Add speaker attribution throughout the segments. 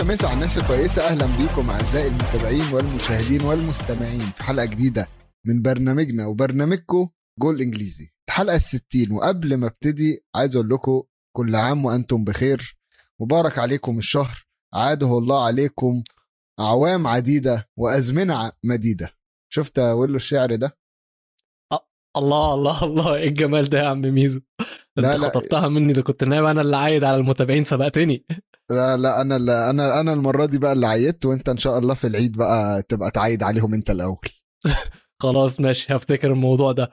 Speaker 1: مسا مسا على الناس الكويسة أهلا بيكم أعزائي المتابعين والمشاهدين والمستمعين في حلقة جديدة من برنامجنا وبرنامجكم جول إنجليزي. الحلقة الستين وقبل ما أبتدي عايز أقول لكم كل عام وأنتم بخير. مبارك عليكم الشهر. عاده الله عليكم أعوام عديدة وأزمنة مديدة. شفت ويلو الشعر ده؟
Speaker 2: الله الله الله. إيه الجمال ده يا عم ميزو؟
Speaker 1: أنت.
Speaker 2: خطفتها مني ده كنت نايم أنا اللي عايد على المتابعين سبقتني.
Speaker 1: لا لا أنا أنا أنا المرة دي بقى اللي عيدت وأنت إن شاء الله في العيد بقى تبقى تعيد عليهم أنت الأول.
Speaker 2: خلاص ماشي هفتكر الموضوع ده.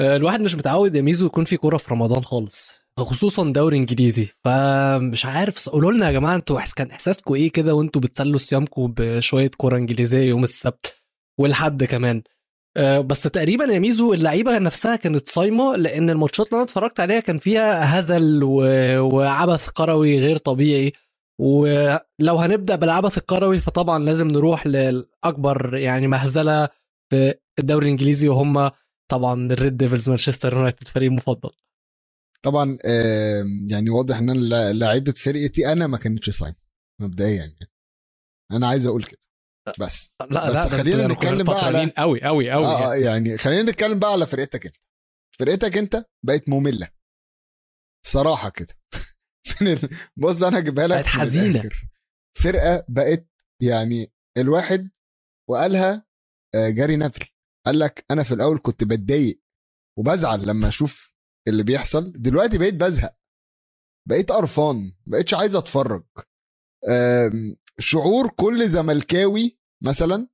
Speaker 2: آه، الواحد مش متعود يا ميزو يكون في كورة في رمضان خالص خصوصا دوري إنجليزي. فمش عارف قولوا لنا يا جماعة أنتوا كان إحساسكم إيه كده وأنتوا بتسلوا صيامكم بشوية كورة إنجليزية يوم السبت والحد كمان؟ آه، بس تقريبا يا ميزو اللعيبة نفسها كانت صايمة لأن الماتشات اللي أنا اتفرجت عليها كان فيها هزل. وعبث كروي غير طبيعي. ولو هنبدأ بالعبث الكروي فطبعا لازم نروح لاكبر يعني مهزلة في الدوري الإنجليزي وهم طبعا ال Red Devils مانشستر يونايتد فريق المفضل
Speaker 1: طبعا يعني واضح إن أنا لعيبة فرقتي أنا ما كانتش صايمة مبدئيا يعني. أنا عايز أقول كده بس.
Speaker 2: لا
Speaker 1: بس
Speaker 2: لا
Speaker 1: خلينا نتكلم بقى على-
Speaker 2: قوي قوي قوي
Speaker 1: آه،
Speaker 2: يعني.
Speaker 1: يعني خلينا نتكلم بقى على فرقتك أنت. فرقتك أنت بقت مملة. صراحة كده. بص أنا اجيبها لك
Speaker 2: بقت.
Speaker 1: الآخر. فرقة بقت يعني الواحد وقالها آه، جاري نافل. قال لك أنا في الأول كنت بتضايق وبزعل لما أشوف اللي بيحصل. دلوقتي بقيت بزهق. بقيت قرفان بقيتش عايز أتفرج. شعور كل زملكاوي مثلا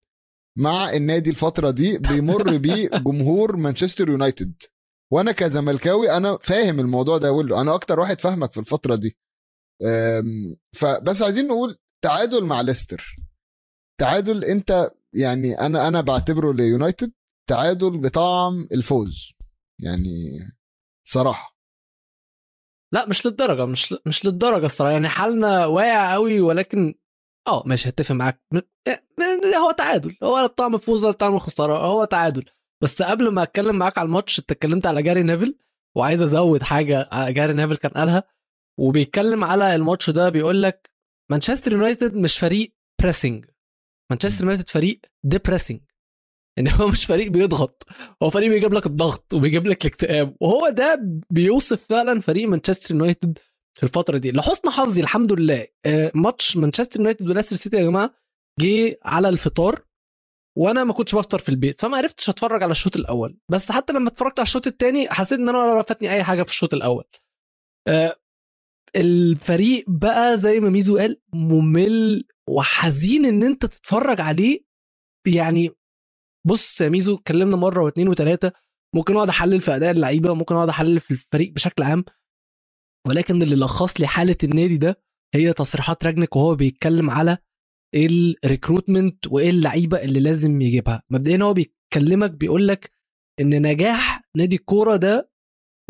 Speaker 1: مع النادي الفترة دي بيمر بيه جمهور مانشستر يونايتد. وأنا كزملكاوي أنا فاهم الموضوع ده أقول له أنا أكتر واحد فاهمك في الفترة دي. فبس عايزين نقول تعادل مع ليستر. تعادل انت يعني أنا أنا بعتبره ليونايتد. تعادل بطعم الفوز. يعني صراحة.
Speaker 2: لا مش للدرجة مش مش للدرجة الصراحة. يعني حالنا واقع قوي ولكن آه ماشي هتفق معاك. هو تعادل. هو طعم فوز ولا طعم خسارة. هو تعادل. بس قبل ما أتكلم معاك على الماتش أنت اتكلمت على جاري نيفل وعايز أزود حاجة على جاري نيفل كان قالها وبيتكلم على الماتش ده بيقول لك مانشستر يونايتد مش فريق pressing مانشستر يونايتد فريق depressing ان هو مش فريق بيضغط هو فريق بيجيب لك الضغط وبيجيب لك الاكتئاب وهو ده بيوصف فعلا فريق مانشستر يونايتد في الفترة دي. لحسن حظي الحمد لله آه، ماتش مانشستر يونايتد وليستر سيتي يا جماعة جه على الفطار وأنا ما كنتش بفطر في البيت فما عرفتش اتفرج على الشوط الأول. بس حتى لما اتفرجت على الشوط الثاني حسيت إن أنا ولا فاتني أي حاجة في الشوط الأول. آه، الفريق بقى زي ما ميزو قال ممل وحزين إن أنت تتفرج عليه. يعني بص يا ميزو اتكلمنا مرة واثنين وثلاثه ممكن أقعد أحلل في أداء اللعيبة ممكن أقعد أحلل في الفريق بشكل عام. ولكن اللي لخص لي حالة النادي ده هي تصريحات رانجنيك وهو بيتكلم على ال recruitment وإيه اللعيبة اللي لازم يجيبها. مبدئيا هو بيكلمك بيقول لك إن نجاح نادي الكورة ده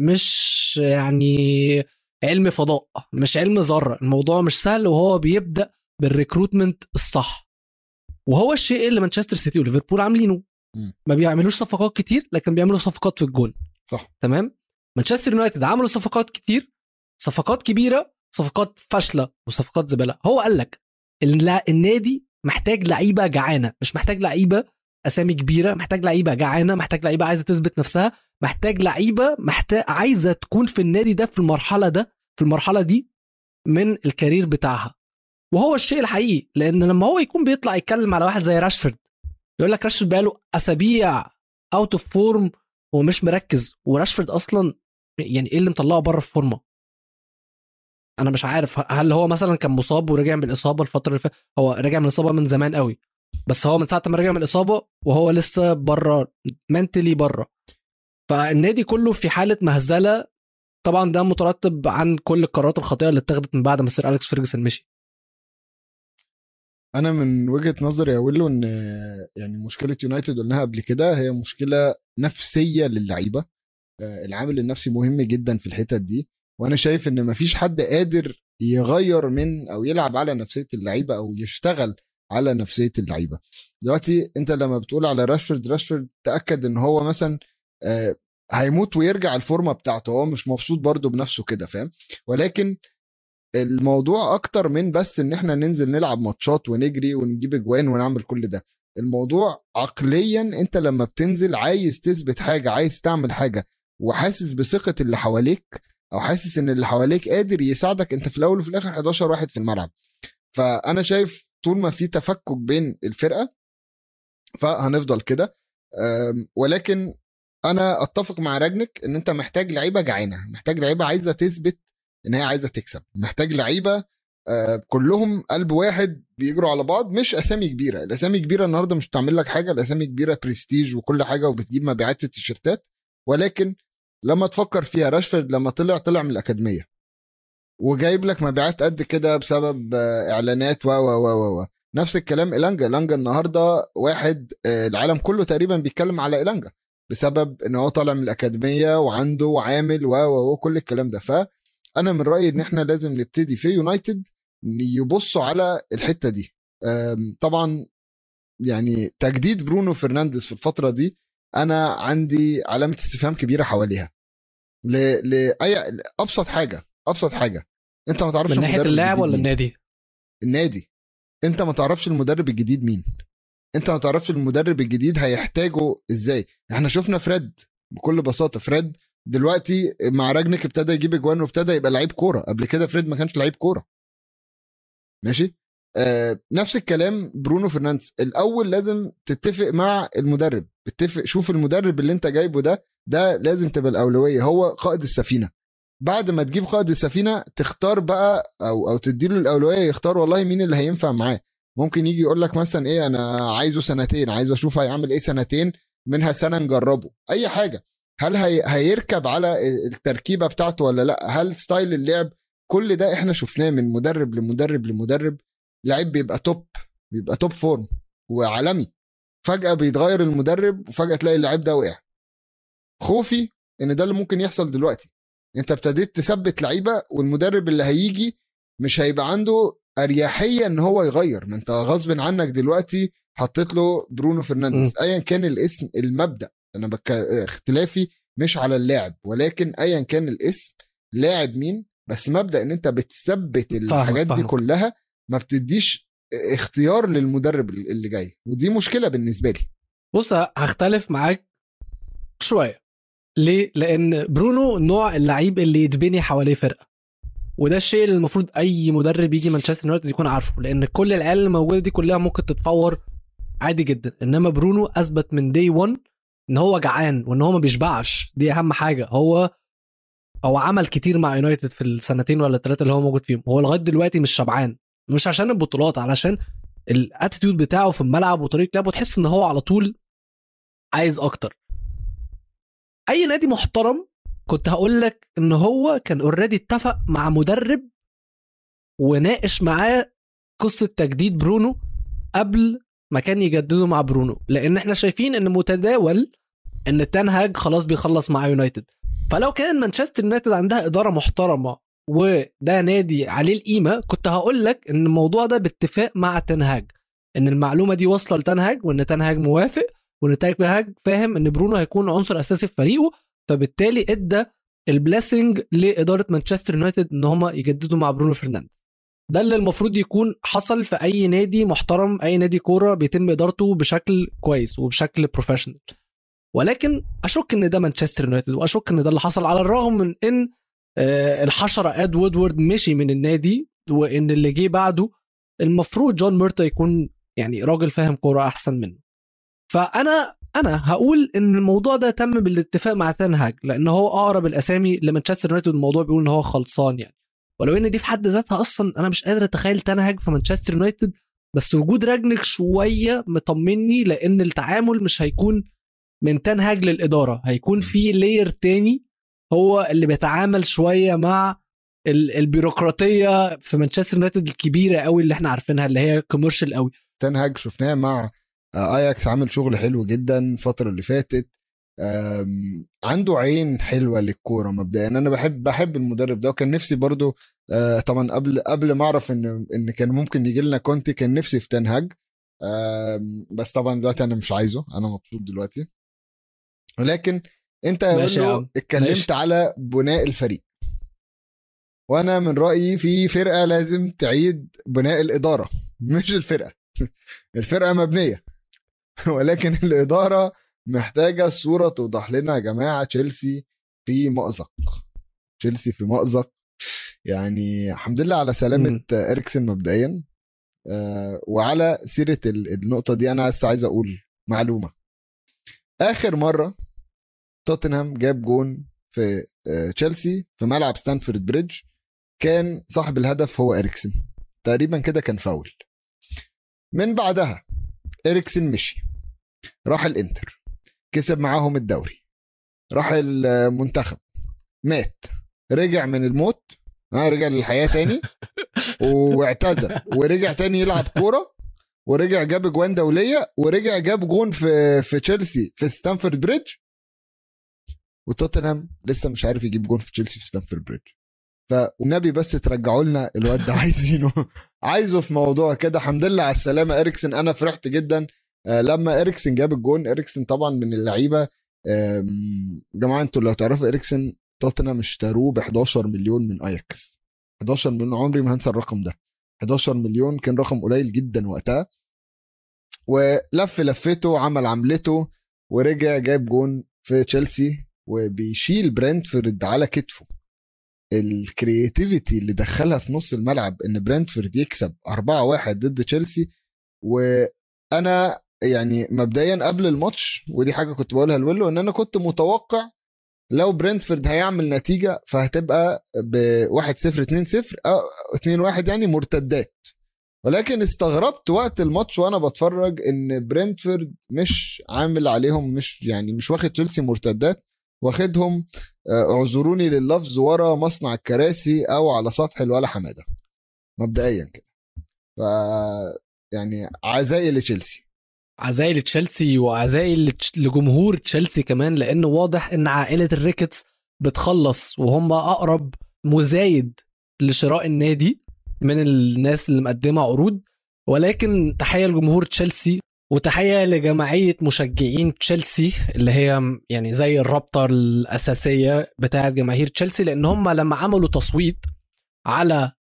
Speaker 2: مش يعني علم فضاء مش علم ذرة. الموضوع مش سهل وهو بيبدأ بال recruitment الصح. وهو الشيء اللي مانشستر سيتي وليفربول عاملينه. ما بيعملوش صفقات كتير لكن بيعملوا صفقات في الجون.
Speaker 1: صح.
Speaker 2: تمام؟ مانشستر يونايتد عملوا صفقات كتير صفقات كبيرة صفقات فاشلة وصفقات زبالة. هو قال لك النادي محتاج لعيبة جعانة مش محتاج لعيبة أسامي كبيرة محتاج لعيبة جعانة محتاج لعيبة عايزة تثبت نفسها محتاج لعيبة محتاج عايزة تكون في النادي ده في المرحلة ده في المرحلة دي من ال career بتاعها. وهو الشيء الحقيقي لأن لما هو يكون بيطلع يتكلم على واحد زي راشفورد يقول لك راشفورد بقاله أسابيع out of form ومش مركز وراشفورد أصلا يعني إيه اللي مطلعه بره الفورمة؟ أنا مش عارف هل هو مثلا كان مصاب ورجع من الإصابة الفترة اللي فاتت؟ هو رجع من الإصابة من زمان قوي. بس هو من ساعة ما رجع من الإصابة وهو لسه بره mentally بره فالنادي كله في حالة مهزلة. طبعا ده مترتب عن كل القرارات الخاطئة اللي اتخذت من بعد ما سير أليكس فيرجسون مشي.
Speaker 1: أنا من وجهة نظري يا ويلو إن يعني مشكلة يونايتد قلناها قبل كده هي مشكلة نفسية للعيبة. آه، العامل النفسي مهم جدا في الحتت دي. وأنا شايف ان مفيش حد قادر يغير من أو يلعب على نفسية اللعيبة أو يشتغل على نفسية اللعيبة. دلوقتي انت لما بتقول على راشفورد راشفورد تأكد ان هو مثلا آه، هيموت ويرجع الفورمة بتاعته هو مش مبسوط برضه بنفسه كده فاهم؟ ولكن الموضوع أكتر من بس إن إحنا ننزل نلعب ماتشات ونجري ونجيب أجوان ونعمل كل ده. الموضوع عقليا انت لما بتنزل عايز تثبت حاجة عايز تعمل حاجة وحاسس بثقة اللي حواليك أو حاسس إن اللي حواليك قادر يساعدك أنت في الأول وفي الآخر 11 واحد في الملعب. فأنا شايف طول ما في تفكك بين الفرقة فهنفضل كده. ولكن أنا أتفق مع راجنك إن أنت محتاج لعيبة جعانة محتاج لعيبة عايزة تثبت إن هي عايزة تكسب. محتاج لعيبة آه، كلهم قلب واحد بيجروا على بعض مش أسامي كبيرة. الأسامي كبيرة النهارده مش بتعمل لك حاجة الأسامي كبيرة برستيج وكل حاجة وبتجيب مبيعات التيشيرتات. ولكن لما تفكر فيها راشفورد لما طلع طلع من الأكاديمية. وجايب لك مبيعات قد كده بسبب آه، إعلانات و و و و نفس الكلام إلانجا إلانجا النهارده واحد آه، العالم كله تقريبا بيتكلم على إلانجا بسبب إن هو طالع من الأكاديمية وعنده وعامل و و وكل الكلام ده. فأنا من رأيي إن إحنا لازم نبتدي في يونايتد يبصوا على الحتة دي. طبعا يعني تجديد برونو فرنانديز في الفترة دي أنا عندي علامة استفهام كبيرة حواليها. ل... لاي أبسط حاجة أبسط حاجة. أنت ما تعرفش
Speaker 2: من
Speaker 1: ناحية
Speaker 2: اللاعب ولا. النادي؟
Speaker 1: النادي. أنت ما تعرفش المدرب الجديد مين. أنت ما تعرفش المدرب الجديد هيحتاجه إزاي. إحنا شفنا فريد بكل بساطة. فريد دلوقتي مع راجنك ابتدى يجيب أجوان وابتدى يبقى لعيب كورة. قبل كده فريد ما كانش لعيب كورة. ماشي؟ آه نفس الكلام برونو فرنانديز. الأول لازم تتفق مع المدرب. اتفق شوف المدرب اللي انت جايبه ده ده لازم تبقى الأولوية هو قائد السفينة. بعد ما تجيب قائد السفينة تختار بقى أو أو تديله الأولوية يختار والله مين اللي هينفع معاه. ممكن يجي يقول لك مثلا إيه أنا عايزه سنتين عايز أشوف هيعمل إيه سنتين منها سنة نجربه. أي حاجة. هل هي هيركب على التركيبة بتاعته ولا لأ؟ هل style اللعب؟ كل ده إحنا شفناه من مدرب لمدرب لمدرب. لعيب بيبقى top بيبقى top form وعالمي. فجأة بيتغير المدرب وفجأة تلاقي اللعيب ده وقع. خوفي إن ده اللي ممكن يحصل دلوقتي. أنت ابتديت تثبت لعيبة والمدرب اللي هيجي مش هيبقى عنده أريحية إن هو يغير. ما أنت غصب عنك دلوقتي حطيت له برونو فرنانديز. ايا كان الاسم المبدأ. أنا بك... اختلافي مش على اللاعب ولكن ايا كان الاسم لاعب مين بس مبدأ إن أنت بتثبت الحاجات دي
Speaker 2: فاهمك.
Speaker 1: كلها ما بتديش اختيار للمدرب اللي جاي. ودي مشكلة بالنسبة لي.
Speaker 2: بص هختلف معاك شوية. ليه؟ لأن برونو نوع اللعيب اللي يتبني حواليه فرقة. وده الشيء اللي المفروض أي مدرب يجي مانشستر يونايتد يكون عارفه. لأن كل العيال اللي موجوده دي كلها ممكن تتفور عادي جدا. إنما برونو أثبت من دي 1 إن هو جعان وإن هو ما بيشبعش. دي أهم حاجة. هو هو عمل كتير مع يونايتد في السنتين ولا الثلاثه اللي هو موجود فيهم. هو لغاية دلوقتي مش شبعان. مش عشان البطولات علشان ال attitude بتاعه في الملعب وطريقة لعبه تحس إن هو على طول عايز أكتر. أي نادي محترم كنت هقول لك إن هو كان already اتفق مع مدرب وناقش معاه قصة تجديد برونو قبل ما كان يجددوا مع برونو. لأن إحنا شايفين إن متداول إن تنهاج خلاص بيخلص مع يونايتد. فلو كان مانشستر يونايتد عندها إدارة محترمة وده نادي عليه القيمة كنت هقول لك إن الموضوع ده باتفاق مع تنهاج إن المعلومة دي واصلة لتنهاج وإن تنهاج موافق وإن تنهاج فاهم إن برونو هيكون عنصر أساسي في فريقه فبالتالي إدى ال blessing لإدارة مانشستر يونايتد إن هم يجددوا مع برونو فرنانديز. ده اللي المفروض يكون حصل في أي نادي محترم أي نادي كورة بيتم إدارته بشكل كويس وبشكل professional ولكن أشك إن ده مانشستر يونايتد وأشك إن ده اللي حصل على الرغم من إن الحشرة إد وودورد مشي من النادي وإن اللي جه بعده المفروض جون ميرتا يكون يعني راجل فاهم كورة أحسن منه. فأنا أنا هقول إن الموضوع ده تم بالاتفاق مع تنهاج لأن هو أقرب الأسامي لمانشستر يونايتد الموضوع بيقول إن هو خلصان يعني. ولو إن دي في حد ذاتها أصلا أنا مش قادر أتخيل تنهاج في مانشستر يونايتد بس وجود راجنك شوية مطمني لأن التعامل مش هيكون من تنهاج للإدارة هيكون في layer تاني هو اللي بيتعامل شوية مع ال- البيروقراطية في مانشستر يونايتد الكبيرة قوي اللي إحنا عارفينها اللي هي commercial قوي.
Speaker 1: تنهاج شفناه مع آه، اياكس عامل شغل حلو جدا الفترة اللي فاتت. عنده عين حلوة للكورة مبدئيا أنا بحب بحب المدرب ده وكان نفسي برضو آه، طبعا قبل قبل ما أعرف إن إن كان ممكن يجي لنا كونتي كان نفسي في تنهاج آم، بس طبعا دلوقتي أنا مش عايزه أنا مبسوط دلوقتي. ولكن انت يا اتكلمت
Speaker 2: ماشي.
Speaker 1: على بناء الفريق. وأنا من رأيي في فرقة لازم تعيد بناء الإدارة مش الفرقة. الفرقة مبنية. ولكن الإدارة محتاجة الصورة توضح لنا يا جماعة تشيلسي في مأزق. تشيلسي في مأزق. يعني الحمد لله على
Speaker 2: سلامة.
Speaker 1: إريكسن مبدئيا. آه، وعلى سيرة ال- النقطة دي أنا بس عايز أقول معلومة. آخر مرة توتنهام جاب جون في آه، تشيلسي في ملعب ستانفورد بريدج. كان صاحب الهدف هو إريكسن. تقريبا كده كان فاول. من بعدها إريكسن مشي. راح الإنتر. كسب معاهم الدوري. راح المنتخب. مات. رجع من الموت. ها رجع للحياة تاني. واعتزل. ورجع تاني يلعب كورة. ورجع جاب اجوان دولية. ورجع جاب جون في في تشيلسي في ستانفورد بريدج. وتوتنهام لسه مش عارف يجيب جون في تشيلسي في ستانفورد بريدج. فالنبي بس ترجعوا لنا الواد ده. عايزينه. عايزه في موضوع كده. الحمد لله على السلامة. إريكسن أنا فرحت جدا. آه، لما إريكسن جاب الجون إريكسن طبعا من اللعيبة. جماعة أنتوا لو تعرفوا إريكسن توتنهام اشتروه ب 11 مليون من اياكس 11 مليون. عمري ما هنسى الرقم ده. 11 مليون كان رقم قليل جدا وقتها. ولف لفته عمل عملته ورجع جاب جون في تشيلسي. وبيشيل برنتفورد على كتفه. ال creativity اللي دخلها في نص الملعب إن برنتفورد يكسب 4-1 ضد تشيلسي. وأنا يعني مبدئيا قبل الماتش ودي حاجة كنت بقولها لويلو إن أنا كنت متوقع لو برنتفورد هيعمل نتيجة فهتبقى ب 1 0 2 0 أو 2 1 يعني مرتدات. ولكن استغربت وقت الماتش وأنا بتفرج إن برنتفورد مش عامل عليهم مش يعني مش واخد تشيلسي مرتدات. واخدهم آه، اعذروني لللفظ ورا مصنع الكراسي أو على سطح الولا حمادة. مبدئيا كده. ف يعني عزائي لتشيلسي.
Speaker 2: عزائي لتشيلسي وعزائي لتش- لجمهور تشيلسي كمان لأنه واضح إن عائلة الريكتس بتخلص وهم أقرب مزايد لشراء النادي من الناس اللي مقدمة عروض. ولكن تحية لجمهور تشيلسي وتحية لجمعيه مشجعين تشيلسي اللي هي يعني زي الرابطة الأساسية بتاعة جماهير تشيلسي لأن هم لما عملوا تصويت على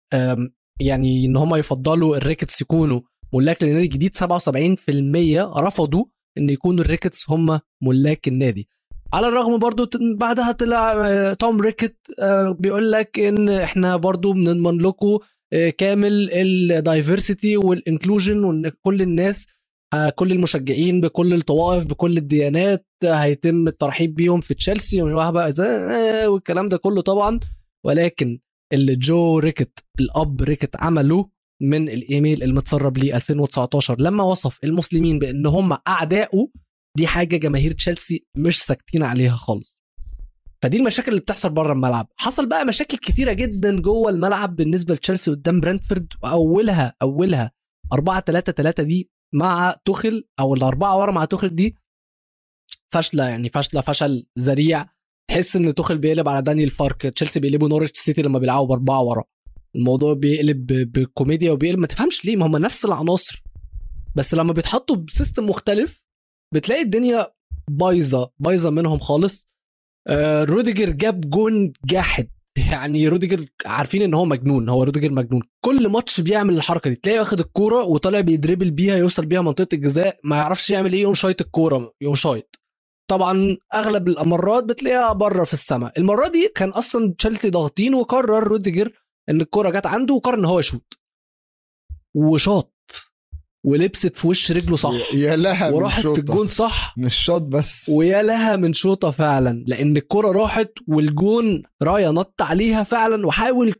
Speaker 2: يعني إن هم يفضلوا الريكتس يكونوا ملاك للنادي الجديد 77% رفضوا إن يكونوا الريكتس هم ملاك النادي. على الرغم برضو بعدها طلع آه، توم ريكت آه، بيقول لك إن إحنا برضو بنضمن لكم آه، كامل ال diversity وال inclusion وإن كل الناس كل المشجعين بكل الطوائف بكل الديانات هيتم الترحيب بيهم في تشيلسي ومش بقى آه، والكلام ده كله طبعا. ولكن اللي جو ريكت الأب ريكت عمله من الإيميل المتسرب ليه 2019 لما وصف المسلمين بأن هم اعدائه دي حاجة جماهير تشيلسي مش ساكتين عليها خالص. فدي المشاكل اللي بتحصل بره الملعب. حصل بقى مشاكل كتيرة جدا جوه الملعب بالنسبة لتشيلسي قدام برنتفورد وأولها أولها 4 3 3 دي مع توخل أو الأربعة ورا مع توخل دي فاشلة يعني فاشلة فشل ذريع. تحس إن توخل بيقلب على دانيال فاركه تشيلسي بيقلبوا نورويتش سيتي لما بيلعبوا بأربعة ورا. الموضوع بيقلب بكوميديا وبيقلب ما تفهمش ليه ما هم نفس العناصر. بس لما بيتحطوا ب system مختلف بتلاقي الدنيا بايظة بايظة منهم خالص. آه روديجر جاب جون جاحد. يعني روديجر عارفين إن هو مجنون هو روديجر مجنون. كل ماتش بيعمل الحركة دي تلاقيه واخد الكورة وطالع بيدربل بيها يوصل بيها منطقة الجزاء ما يعرفش يعمل إيه يقوم شايط الكورة يقوم شايط. طبعا أغلب المرات بتلاقيها بره في السماء. المرة دي كان أصلا تشيلسي ضاغطين وقرر روديجر إن الكورة جت عنده وقرر إن هو يشوط. وشاط. ولبست في وش رجله صح؟
Speaker 1: يا لها من
Speaker 2: وراحت في. الجون صح؟
Speaker 1: مش شوط بس.
Speaker 2: ويا لها من شوطة فعلا لأن الكرة راحت والجون رايا نط عليها فعلا وحاول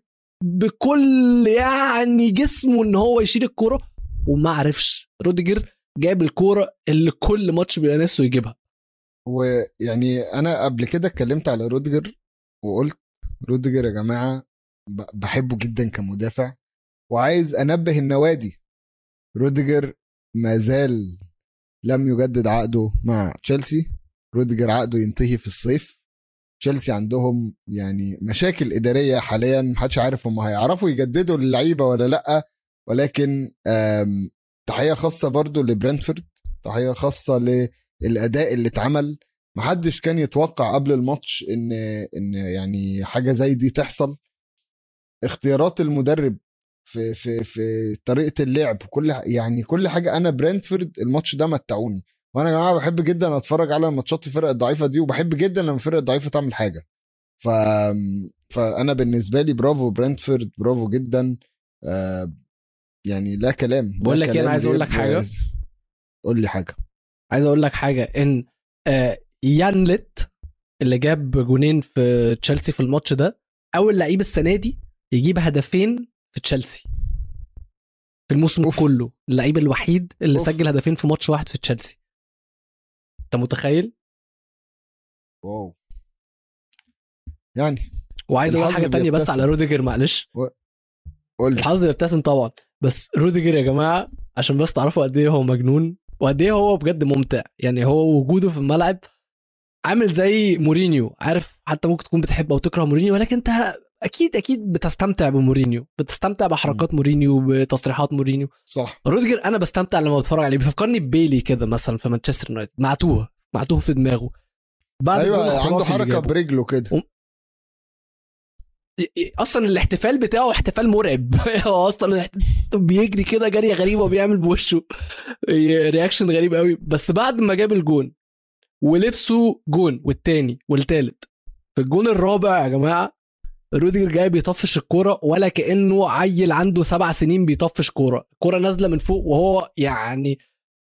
Speaker 2: بكل يعني جسمه إن هو يشيل الكوره وما عرفش. روديجر جاب الكوره اللي كل ماتش بيبقى نفسه يجيبها.
Speaker 1: ويعني أنا قبل كده اتكلمت على روديجر وقلت روديجر يا جماعة بحبه جدا كمدافع وعايز أنبه النوادي. روديجر ما زال لم يجدد عقده مع تشيلسي. روديجر عقده ينتهي في الصيف. تشيلسي عندهم يعني مشاكل إدارية حاليا محدش عارف هم هيعرفوا يجددوا للعيبه ولا لأ. ولكن تحية خاصة برضو لبرنتفورد تحية خاصة للأداء اللي اتعمل. محدش كان يتوقع قبل الماتش إن إن يعني حاجة زي دي تحصل. اختيارات المدرب في في في طريقة اللعب كل يعني كل حاجة. أنا برنتفورد الماتش ده متعوني. وأنا يا جماعة بحب جدا أتفرج على ماتشات الفرق الضعيفة دي وبحب جدا لما الفرق الضعيفة تعمل حاجة. ف فأنا بالنسبة لي برافو برنتفورد برافو جدا. آه يعني لا كلام لا
Speaker 2: بقول لك إيه،
Speaker 1: كلام
Speaker 2: عايز
Speaker 1: غير-
Speaker 2: لك حاجة.
Speaker 1: قول لي حاجة.
Speaker 2: عايز أقول لك حاجة إن آه، يانلت اللي جاب جونين في تشيلسي في الماتش ده أول لعيب السنة دي يجيب هدفين في تشيلسي. في الموسم
Speaker 1: أوف.
Speaker 2: كله. اللعيب الوحيد اللي
Speaker 1: أوف.
Speaker 2: سجل هدفين في ماتش واحد في تشيلسي. أنت متخيل؟
Speaker 1: واو. يعني
Speaker 2: وعايز
Speaker 1: أقول
Speaker 2: حاجة تانية بس. على روديجر معلش.
Speaker 1: قول لي.
Speaker 2: الحظ بيبتسم طبعا. بس روديجر يا جماعة عشان بس تعرفوا قد إيه هو مجنون وقد إيه هو بجد ممتع. يعني هو وجوده في الملعب عامل زي مورينيو. عارف حتى ممكن تكون بتحب أو تكره مورينيو ولكن أنت أكيد أكيد بتستمتع بمورينيو. بتستمتع بحركات مورينيو بتصريحات مورينيو.
Speaker 1: صح.
Speaker 2: روديجر أنا بستمتع لما بتفرج عليه. بيفكرني ببيلي كده مثلا في مانشستر يونايتد. معتوه معتوه في دماغه. بعد أيوه
Speaker 1: عنده
Speaker 2: حركة.
Speaker 1: برجله كده.
Speaker 2: أصلا الاحتفال بتاعه احتفال مرعب. هو أصلا بيجري كده جريه غريبه وبيعمل بوشه. reaction غريب قوي بس بعد ما جاب الجون ولبسه جون والتاني والتالت. في الجون الرابع يا جماعة روديجر جاي بيطفش الكورة ولا كأنه عيل عنده سبع سنين بيطفش كورة. الكوره نازلة من فوق وهو يعني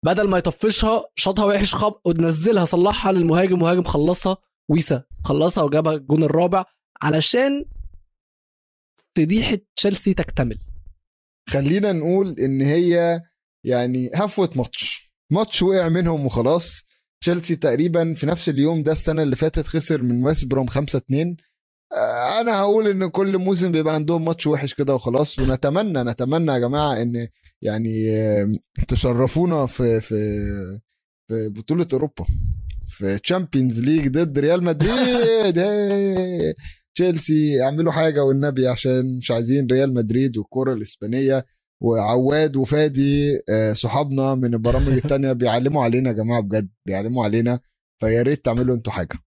Speaker 2: بدل ما يطفشها شاطها وحش خب ونزلها صلحها للمهاجم مهاجم خلصها ويسا خلصها وجابها الجون الرابع علشان فضيحه تشيلسي تكتمل.
Speaker 1: خلينا نقول إن هي يعني هفوة ماتش. ماتش وقع منهم وخلاص. تشيلسي تقريبا في نفس اليوم ده السنة اللي فاتت خسر من ويست بروم 5 2 آه، أنا هقول إن كل موسم بيبقى عندهم ماتش وحش كده وخلاص ونتمنى نتمنى يا جماعة إن يعني آه، تشرفونا في في في بطولة أوروبا في Champions League ضد ريال مدريد هي. تشيلسي يعملوا حاجة والنبي عشان مش عايزين ريال مدريد والكره الإسبانية وعواد وفادي آه، صحابنا من البرامج التانية بيعلموا علينا يا جماعة بجد بيعلموا علينا فيا ريت تعملوا أنتوا حاجة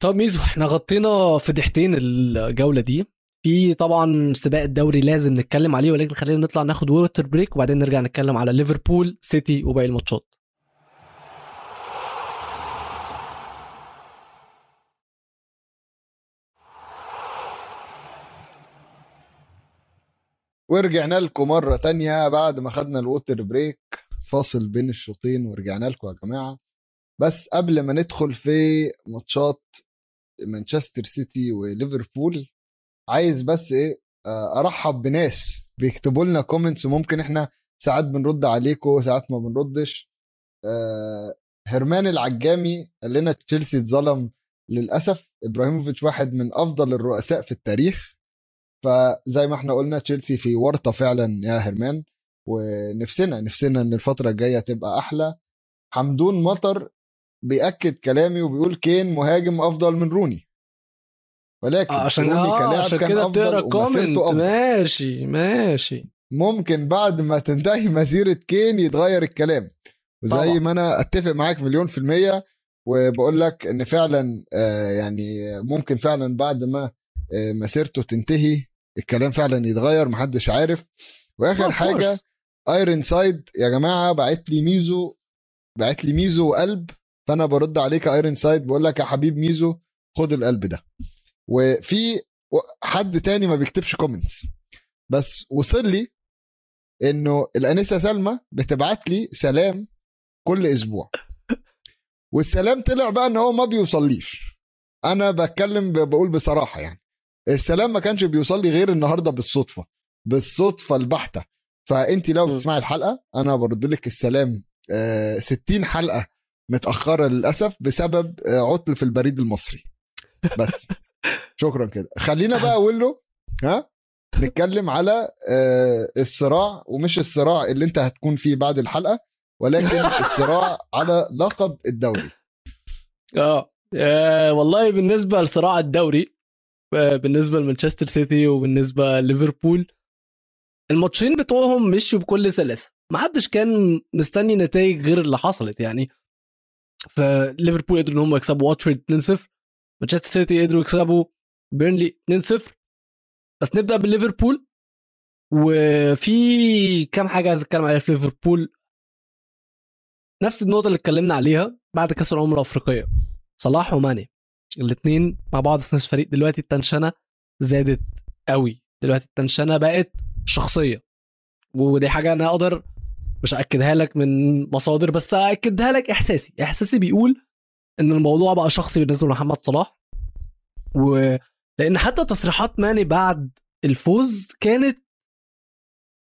Speaker 2: طب ميزو إحنا غطينا فضيحتين الجولة دي. في طبعا سباق الدوري لازم نتكلم عليه ولكن خلينا نطلع ناخد water break وبعدين نرجع نتكلم على ليفربول سيتي وباقي الماتشات.
Speaker 1: ورجعنا لكم مرة تانية بعد ما خدنا الووتر بريك فاصل بين الشوطين ورجعنا لكم يا جماعة. بس قبل ما ندخل في ماتشات مانشستر سيتي وليفربول عايز بس إيه آه، أرحب بناس بيكتبوا لنا comments وممكن إحنا ساعات بنرد عليكم ساعات ما بنردش. آه، هرمان العجامي قال لنا تشيلسي اتظلم للأسف. إبراهيموفيتش واحد من أفضل الرؤساء في التاريخ. فزي ما إحنا قلنا تشيلسي في ورطة فعلا يا هرمان ونفسنا نفسنا إن الفترة الجاية تبقى أحلى. حمدون مطر بيأكد كلامي وبيقول كين مهاجم أفضل من روني ولكن
Speaker 2: آه، عشان
Speaker 1: روني
Speaker 2: آه
Speaker 1: كلاعب
Speaker 2: عشان كده بتقرأ
Speaker 1: comment.
Speaker 2: ماشي ماشي
Speaker 1: ممكن بعد ما تنتهي مسيرة كين يتغير الكلام وزي
Speaker 2: طبعا.
Speaker 1: ما أنا أتفق معاك مليون في المية وبقول لك إن فعلا آه، يعني ممكن فعلا بعد ما آه، مسيرته تنتهي الكلام فعلا يتغير محدش عارف وآخر
Speaker 2: course.
Speaker 1: ايرون سايد يا جماعة بعت لي ميزو بعت لي ميزو وقلب فانا برد عليك يا ايرون سايد بقول لك يا حبيب ميزو خد القلب ده. وفي حد تاني ما بيكتبش comments بس وصل لي إنه الأنسة سلمى بتبعت لي سلام كل أسبوع. والسلام طلع بقى إن هو ما بيوصليش. أنا بتكلم بقول بصراحة يعني. السلام ما كانش بيوصل لي غير النهارده بالصدفة بالصدفة البحتة. فأنت لو. بتسمعي الحلقة أنا برد لك السلام آه، 60 حلقة متأخرة للأسف بسبب آه، عطل في البريد المصري. بس. شكرا كده. خلينا بقى أقول له ها؟ نتكلم على آه، الصراع ومش الصراع اللي أنت هتكون فيه بعد الحلقة ولكن الصراع على لقب الدوري.
Speaker 2: آه آه، والله بالنسبة لصراع الدوري بالنسبة لمانشستر سيتي وبالنسبة ليفربول الماتشين بتوعهم مشوا بكل سلاسة. ما حدش كان مستني نتائج غير اللي حصلت. يعني فليفربول قدروا إن هم يكسبوا واتفورد 2-0 مانشستر سيتي قدروا يكسبوا بيرنلي 2-0 بس نبدأ بالليفربول. وفي كام حاجة عايز أتكلم عليها في ليفربول. نفس النقطة اللي اتكلمنا عليها بعد كأس الامم الأفريقية. صلاح وماني الاثنين مع بعض في نفس الفريق دلوقتي التنشنة زادت قوي. دلوقتي التنشنة بقت شخصية. ودي حاجة أنا أقدر مش اكدها لك من مصادر بس اكدها لك إحساسي. إحساسي بيقول إن الموضوع بقى شخصي بالنسبة لمحمد صلاح و لأن حتى تصريحات ماني بعد الفوز كانت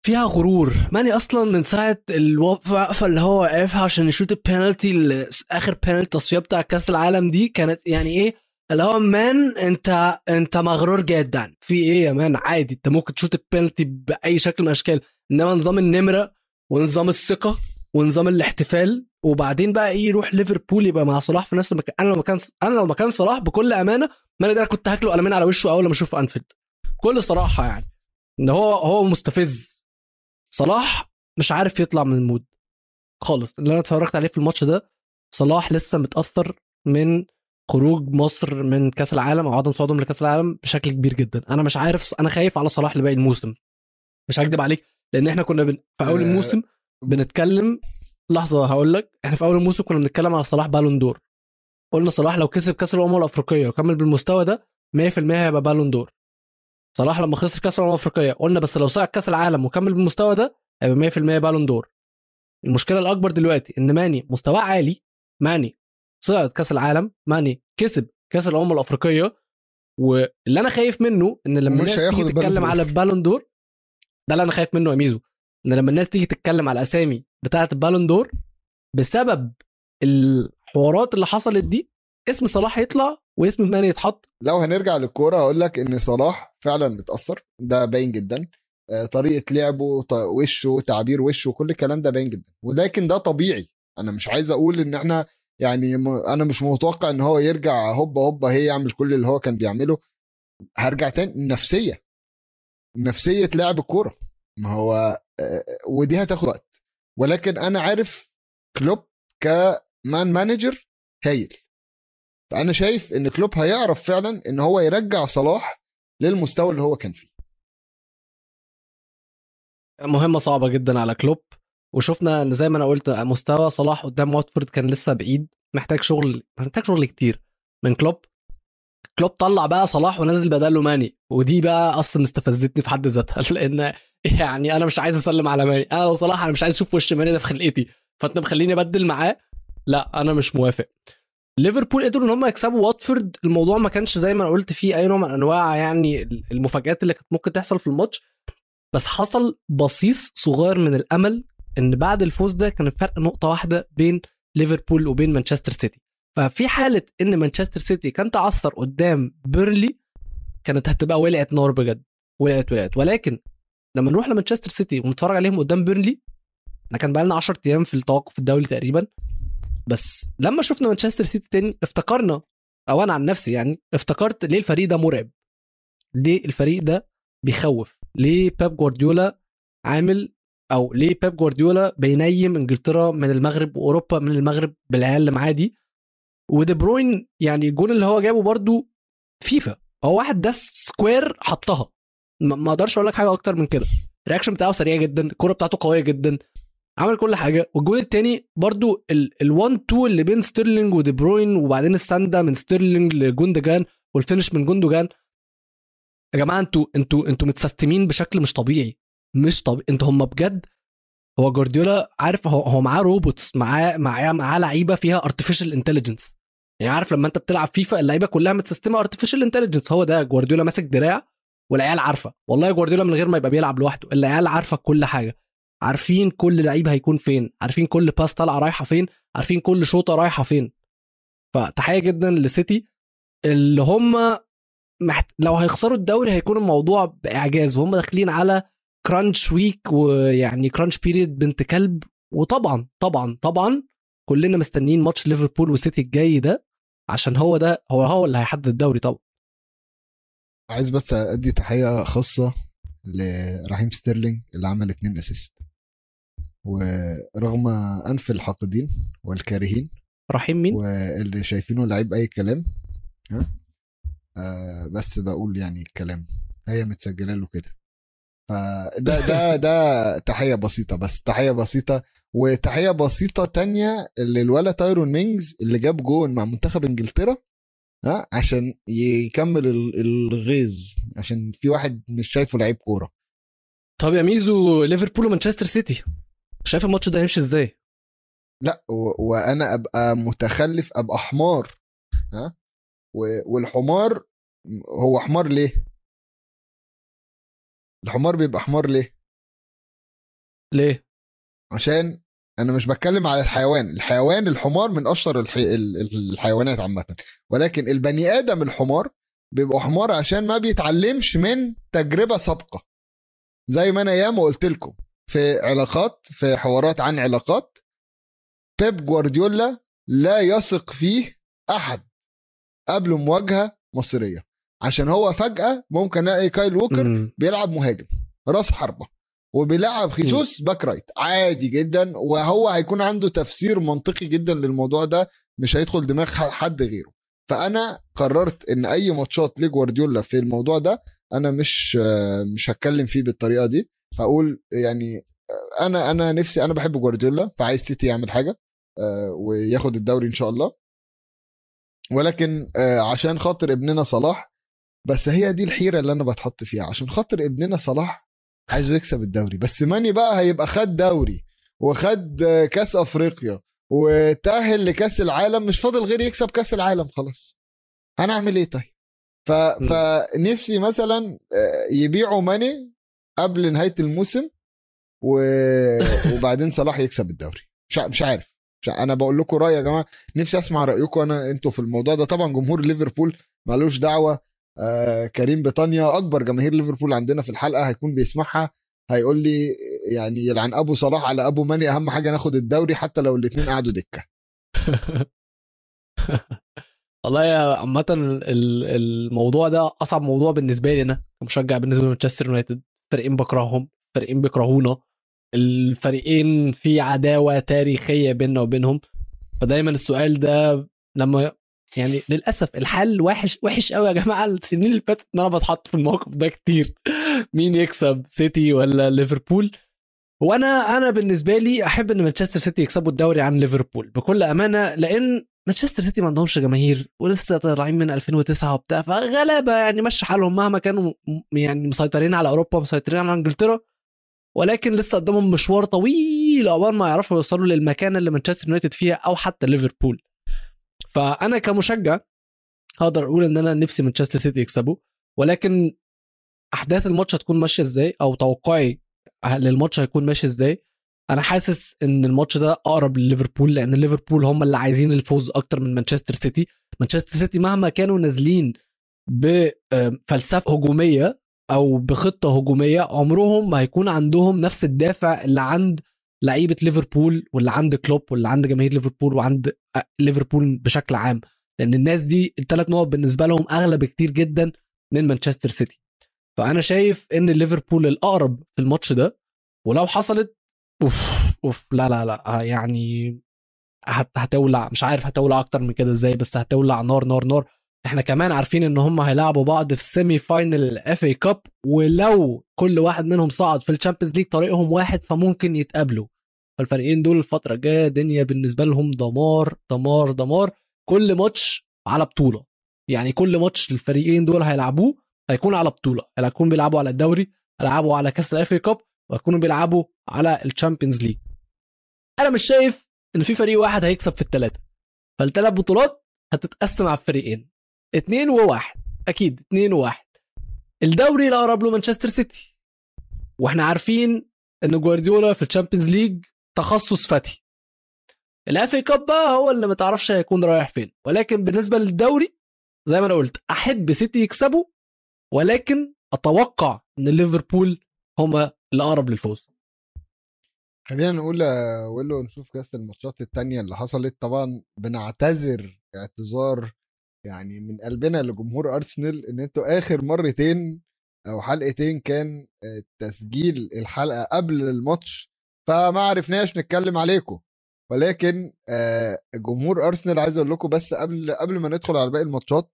Speaker 2: فيها غرور. ماني أصلا من ساعة الوقفه اللي هو واقفها عشان يشوت البينالتي آخر بينالتي تصفيه بتاع كأس العالم دي كانت يعني إيه؟ اللي هو man أنت أنت مغرور جدا. في إيه يا man؟ عادي أنت ممكن تشوت البينالتي بأي شكل من الأشكال. إنما نظام النمرة ونظام الثقة ونظام الاحتفال وبعدين بقى إيه يروح ليفربول يبقى مع صلاح في نفس المكان. أنا لو مكان أنا لو مكان صلاح بكل أمانة ماني ده كنت هاكله قلمين على وشه أول ما اشوفه أنفيلد. بكل صراحة يعني إن هو هو مستفز. صلاح مش عارف يطلع من المود خالص. اللي أنا اتفرجت عليه في الماتش ده صلاح لسه متأثر من خروج مصر من كأس العالم أو عدم صعودهم لكاس العالم بشكل كبير جدا. أنا مش عارف أنا خايف على صلاح لباقي الموسم. مش هكدب عليك. لأن إحنا كنا بن... في أول
Speaker 1: آه.
Speaker 2: الموسم بنتكلم لحظة هقول لك إحنا في أول الموسم كنا بنتكلم على صلاح بالون دور قلنا صلاح لو كسب كأس الأمم الأفريقية وكمل بالمستوى ده 100% هيبقى بالون دور صلاح لما خسر كأس الأمم الأفريقية قلنا بس لو صعد كأس العالم وكمل بالمستوى ده هيبقى 100% بالون دور المشكلة الأكبر دلوقتي إن ماني مستواه عالي ماني صعد كأس العالم ماني كسب كأس الأمم الأفريقية واللي أنا خايف منه إن لما الناس تيجي تتكلم. على البالون دور ده اللي أنا خايف منه يا ميزو إن لما الناس تيجي تتكلم على الاسامي بتاعة البالون دور بسبب الحوارات اللي حصلت دي اسم صلاح يطلع واسم ماني يتحط.
Speaker 1: لو هنرجع للكورة هقول لك إن صلاح فعلا متأثر ده باين جدا. آه، طريقة لعبه وشه تعبير وشه كل الكلام ده باين جدا. ولكن ده طبيعي. أنا مش عايز أقول إن إحنا يعني أنا مش متوقع إن هو يرجع هوبا هوبا هي يعمل كل اللي هو كان بيعمله. هرجع تاني نفسيه نفسية لاعب الكورة. ما هو آه، ودي هتاخد وقت. ولكن أنا عارف كلوب كمان manager هايل. فأنا شايف إن كلوب هيعرف فعلا إن هو يرجع صلاح للمستوى اللي هو كان فيه.
Speaker 2: مهمة صعبة جدا على كلوب. وشفنا إن زي ما أنا قلت مستوى صلاح قدام واتفورد كان لسه بعيد. محتاج شغل محتاج شغل كتير من كلوب. كلوب طلع بقى صلاح ونزل بداله ماني. ودي بقى أصلا استفزتني في حد ذاتها لأن يعني أنا مش عايز أسلم على ماني. أنا لو صلاح أنا مش عايز أشوف وش ماني ده في خلقتي. فأنت مخليني أبدل معاه؟ لا أنا مش موافق. ليفربول قدروا إن هم يكسبوا واتفورد. الموضوع ما كانش زي ما أنا قلت فيه أي نوع من أنواع يعني المفاجآت اللي كانت ممكن تحصل في الماتش. بس حصل بصيص صغير من الأمل إن بعد الفوز ده كان الفرق نقطة واحدة بين ليفربول وبين مانشستر سيتي. ففي حالة إن مانشستر سيتي كان تعثر قدام بيرنلي كانت هتبقى ولعت نار بجد. ولعت ولعت. ولكن لما نروح لمانشستر سيتي ونتفرج عليهم قدام بيرلي إحنا كان بقالنا 10 أيام في التوقف الدولي تقريبا. بس لما شفنا مانشستر سيتي تاني افتكرنا أو أنا عن نفسي يعني افتكرت ليه الفريق ده مرعب. ليه الفريق ده بيخوف؟ ليه بيب جوارديولا عامل أو ليه بيب جوارديولا بينيم إنجلترا من المغرب وأوروبا من المغرب بالعيال اللي معاه دي ودي بروين يعني الجون اللي هو جابه برضو فيفا. هو واحد ده square حطها. ما أقدرش أقول لك حاجة أكتر من كده. ال reaction بتاعه سريع جدا الكورة بتاعته قوية جدا عمل كل حاجة. والجون التاني برضو ال1 2 اللي بين ستيرلينج ودي بروين وبعدين الساندا من ستيرلينج لجوندوجان وال finish من جوندوجان. يا جماعة أنتوا أنتوا أنتوا متسستمين بشكل مش طبيعي. مش طبيعي أنتوا هم بجد هو جوارديولا عارف هو هو معاه robots معاه معاه معاه لعيبة فيها artificial intelligence يعني عارف لما انت بتلعب فيفا اللعيبة كلها متسستمه artificial intelligence هو ده جوارديولا ماسك دراع والعيال عارفة. والله جوارديولا من غير ما يبقى بيلعب لوحده العيال عارفة كل حاجة. عارفين كل لعيب هيكون فين عارفين كل pass طالعة رايحة فين عارفين كل شوطة رايحة فين. فتحية جدا لسيتي اللي هم محت... لو هيخسروا الدوري هيكون الموضوع بإعجاز. وهم داخلين على crunch week ويعني crunch period بنت كلب. وطبعا طبعا طبعا كلنا مستنيين ماتش ليفربول وسيتي الجاي ده عشان هو ده هو هو اللي هيحدد الدوري طبعا.
Speaker 1: عايز بس أدي تحية خاصة لرحيم ستيرلينج اللي عمل اتنين assist ورغم أنف الحاقدين والكارهين
Speaker 2: رحيم مين؟
Speaker 1: واللي شايفينه لعيب أي كلام ها؟ آه بس بقول يعني الكلام هي متسجلة له كده. فده ده ده تحية بسيطة بس تحية بسيطة. وتحية بسيطة تانية للولد تايرون مينجز اللي جاب جون مع منتخب إنجلترا ها عشان يكمل ال- الغيظ عشان في واحد مش شايفه لعيب كورة.
Speaker 2: طب يا ميزو ليفربول ومانشستر سيتي. شايف الماتش ده هيمشي إزاي؟
Speaker 1: لا و- وأنا أبقى متخلف أبقى حمار ها و- والحمار هو حمار ليه؟ الحمار بيبقى حمار ليه؟
Speaker 2: ليه؟
Speaker 1: عشان أنا مش بتكلم على الحيوان الحيوان الحمار من أشطر الحي... ال- ال- الحيوانات عامه. ولكن البني آدم الحمار بيبقى حمار عشان ما بيتعلمش من تجربة سابقة. زي ما أنا ياما قلت لكم في علاقات في حوارات عن علاقات بيب جوارديولا لا يثق فيه أحد قبل مواجهة مصيرية عشان هو فجأة ممكن ألاقي كايل ووكر
Speaker 2: مم.
Speaker 1: بيلعب مهاجم راس حربة وبيلعب خيسوس back right. عادي جدا وهو هيكون عنده تفسير منطقي جدا للموضوع ده مش هيدخل دماغ حد غيره. فأنا قررت إن أي ماتشات لجوارديولا في الموضوع ده أنا مش مش هتكلم فيه بالطريقة دي. هقول يعني أنا أنا نفسي أنا بحب جوارديولا فعايز سيتي يعمل حاجة آه، وياخد الدوري إن شاء الله. ولكن آه، عشان خاطر ابننا صلاح بس هي دي الحيرة اللي أنا بتحط فيها عشان خاطر ابننا صلاح عايزه يكسب الدوري. بس ماني بقى هيبقى خد دوري وخد كأس أفريقيا وتأهل لكأس العالم مش فاضل غير يكسب كأس العالم خلاص. هنعمل إيه طيب؟ ف... فنفسي مثلا آه، يبيعوا ماني قبل نهاية الموسم و... وبعدين صلاح يكسب الدوري. مش مش عارف. مش أنا بقول لكم رايي يا جماعة. نفسي أسمع رأيكم أنا أنتوا في الموضوع ده. طبعا جمهور ليفربول مالوش دعوة. آه كريم بطانيا أكبر جماهير ليفربول عندنا في الحلقة هيكون بيسمعها هيقول لي يعني يلعن أبو صلاح على أبو ماني أهم حاجة ناخد الدوري حتى لو الاثنين قعدوا دكة.
Speaker 2: والله يا عامة ال- الموضوع ده أصعب موضوع بالنسبة لي أنا كمشجع بالنسبة لمانشستر يونايتد فريقين بكرههم فريقين بيكرهونا. الفريقين في عداوة تاريخية بيننا وبينهم. فدايما السؤال ده لما يعني للأسف الحل وحش وحش قوي يا جماعة. السنين اللي فاتت إن أنا بتحط في الموقف ده كتير. مين يكسب سيتي ولا ليفربول؟ وأنا أنا بالنسبة لي أحب إن مانشستر سيتي يكسبوا الدوري عن ليفربول بكل أمانة لأن مانشستر سيتي ما عندهمش جماهير ولسه طالعين من 2009 وبتاع فغلابه يعني مشي حالهم مهما كانوا يعني مسيطرين على أوروبا مسيطرين على إنجلترا ولكن لسه قدامهم مشوار طويل عقبال ما يعرفوا يوصلوا للمكان اللي مانشستر يونايتد فيها أو حتى ليفربول. فأنا كمشجع هقدر أقول إن أنا نفسي مانشستر سيتي يكسبوا ولكن أحداث الماتش هتكون ماشية إزاي؟ أو توقعي للماتش هيكون ماشي إزاي؟ أنا حاسس إن الماتش ده أقرب لليفربول لأن ليفربول هم اللي عايزين الفوز أكتر من مانشستر سيتي. مانشستر سيتي مهما كانوا نازلين بفلسفه هجومية أو بخطة هجومية عمرهم ما هيكون عندهم نفس الدافع اللي عند لعيبة ليفربول واللي عند كلوب واللي عند جماهير ليفربول وعند آه، ليفربول بشكل عام. لأن الناس دي الثلاث نقط بالنسبة لهم أغلى بكتير جدا من مانشستر سيتي. فأنا شايف إن ليفربول الأقرب في الماتش ده ولو حصلت أوف أوف لا لا لا آه، يعني هت- هتولع مش عارف هتولع أكتر من كده إزاي بس هتولع نار نار نار. إحنا كمان عارفين إن هم هيلعبوا بعض في ال semi final ال FA Cup ولو كل واحد منهم صعد في ال Champions League طريقهم واحد فممكن يتقابلوا. فالفريقين دول الفترة الجاية دنيا بالنسبة لهم دمار دمار دمار. كل ماتش على بطولة. يعني كل ماتش الفريقين دول هيلعبوه هيكون على بطولة. هيكون بيلعبوا على الدوري هيلعبوا على كأس ال FA Cup وهيكونوا بيلعبوا على ال Champions League. أنا مش شايف إن في فريق واحد هيكسب في الثلاثه فالثلاث بطولات هتتقسم على الفريقين. اتنين وواحد. أكيد اتنين وواحد. الدوري الأقرب له مانشستر سيتي. وإحنا عارفين إن جوارديولا في ال Champions League تخصص فتي. ال FA Cup بقى هو اللي ما تعرفش هيكون رايح فين. ولكن بالنسبة للدوري زي ما أنا قلت أحب سيتي يكسبوا ولكن أتوقع إن ليفربول هما الأقرب للفوز.
Speaker 1: خلينا نقول يا ويلو نشوف كأس الماتشات التانية اللي حصلت. طبعا بنعتذر اعتذار يعني من قلبنا لجمهور أرسنال إن أنتوا آخر مرتين أو حلقتين كان آه، تسجيل الحلقة قبل الماتش فما عرفناش نتكلم عليكم. ولكن آه، جمهور أرسنال عايز أقول لكم بس قبل قبل ما ندخل على باقي الماتشات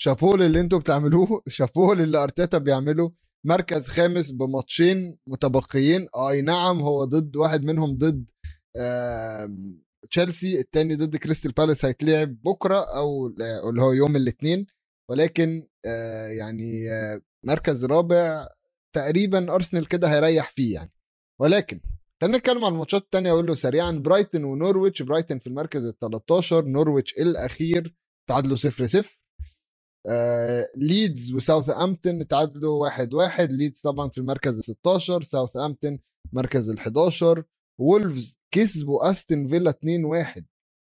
Speaker 1: شابوه اللي أنتوا بتعملوه شابوه اللي أرتيتا بيعمله. مركز خامس بماتشين متبقيين. أي نعم هو ضد واحد منهم ضد تشيلسي التاني ضد كريستال بالاس هيتلعب بكرة أو اللي هو يوم الاثنين ولكن آه، يعني آه، مركز رابع تقريبا أرسنال كده هيريح فيه يعني. ولكن خلينا نتكلم عن الماتشات التانية أقول له سريعا. برايتون ونورويتش برايتون في المركز ال 13 نورويتش الأخير تعادلوا 0 0 آه، ليدز وساوثامبتون تعادلوا 1 1 ليدز طبعا في المركز ال 16 ساوثامبتون مركز ال 11 وولفز كسبوا أستون فيلا 2 1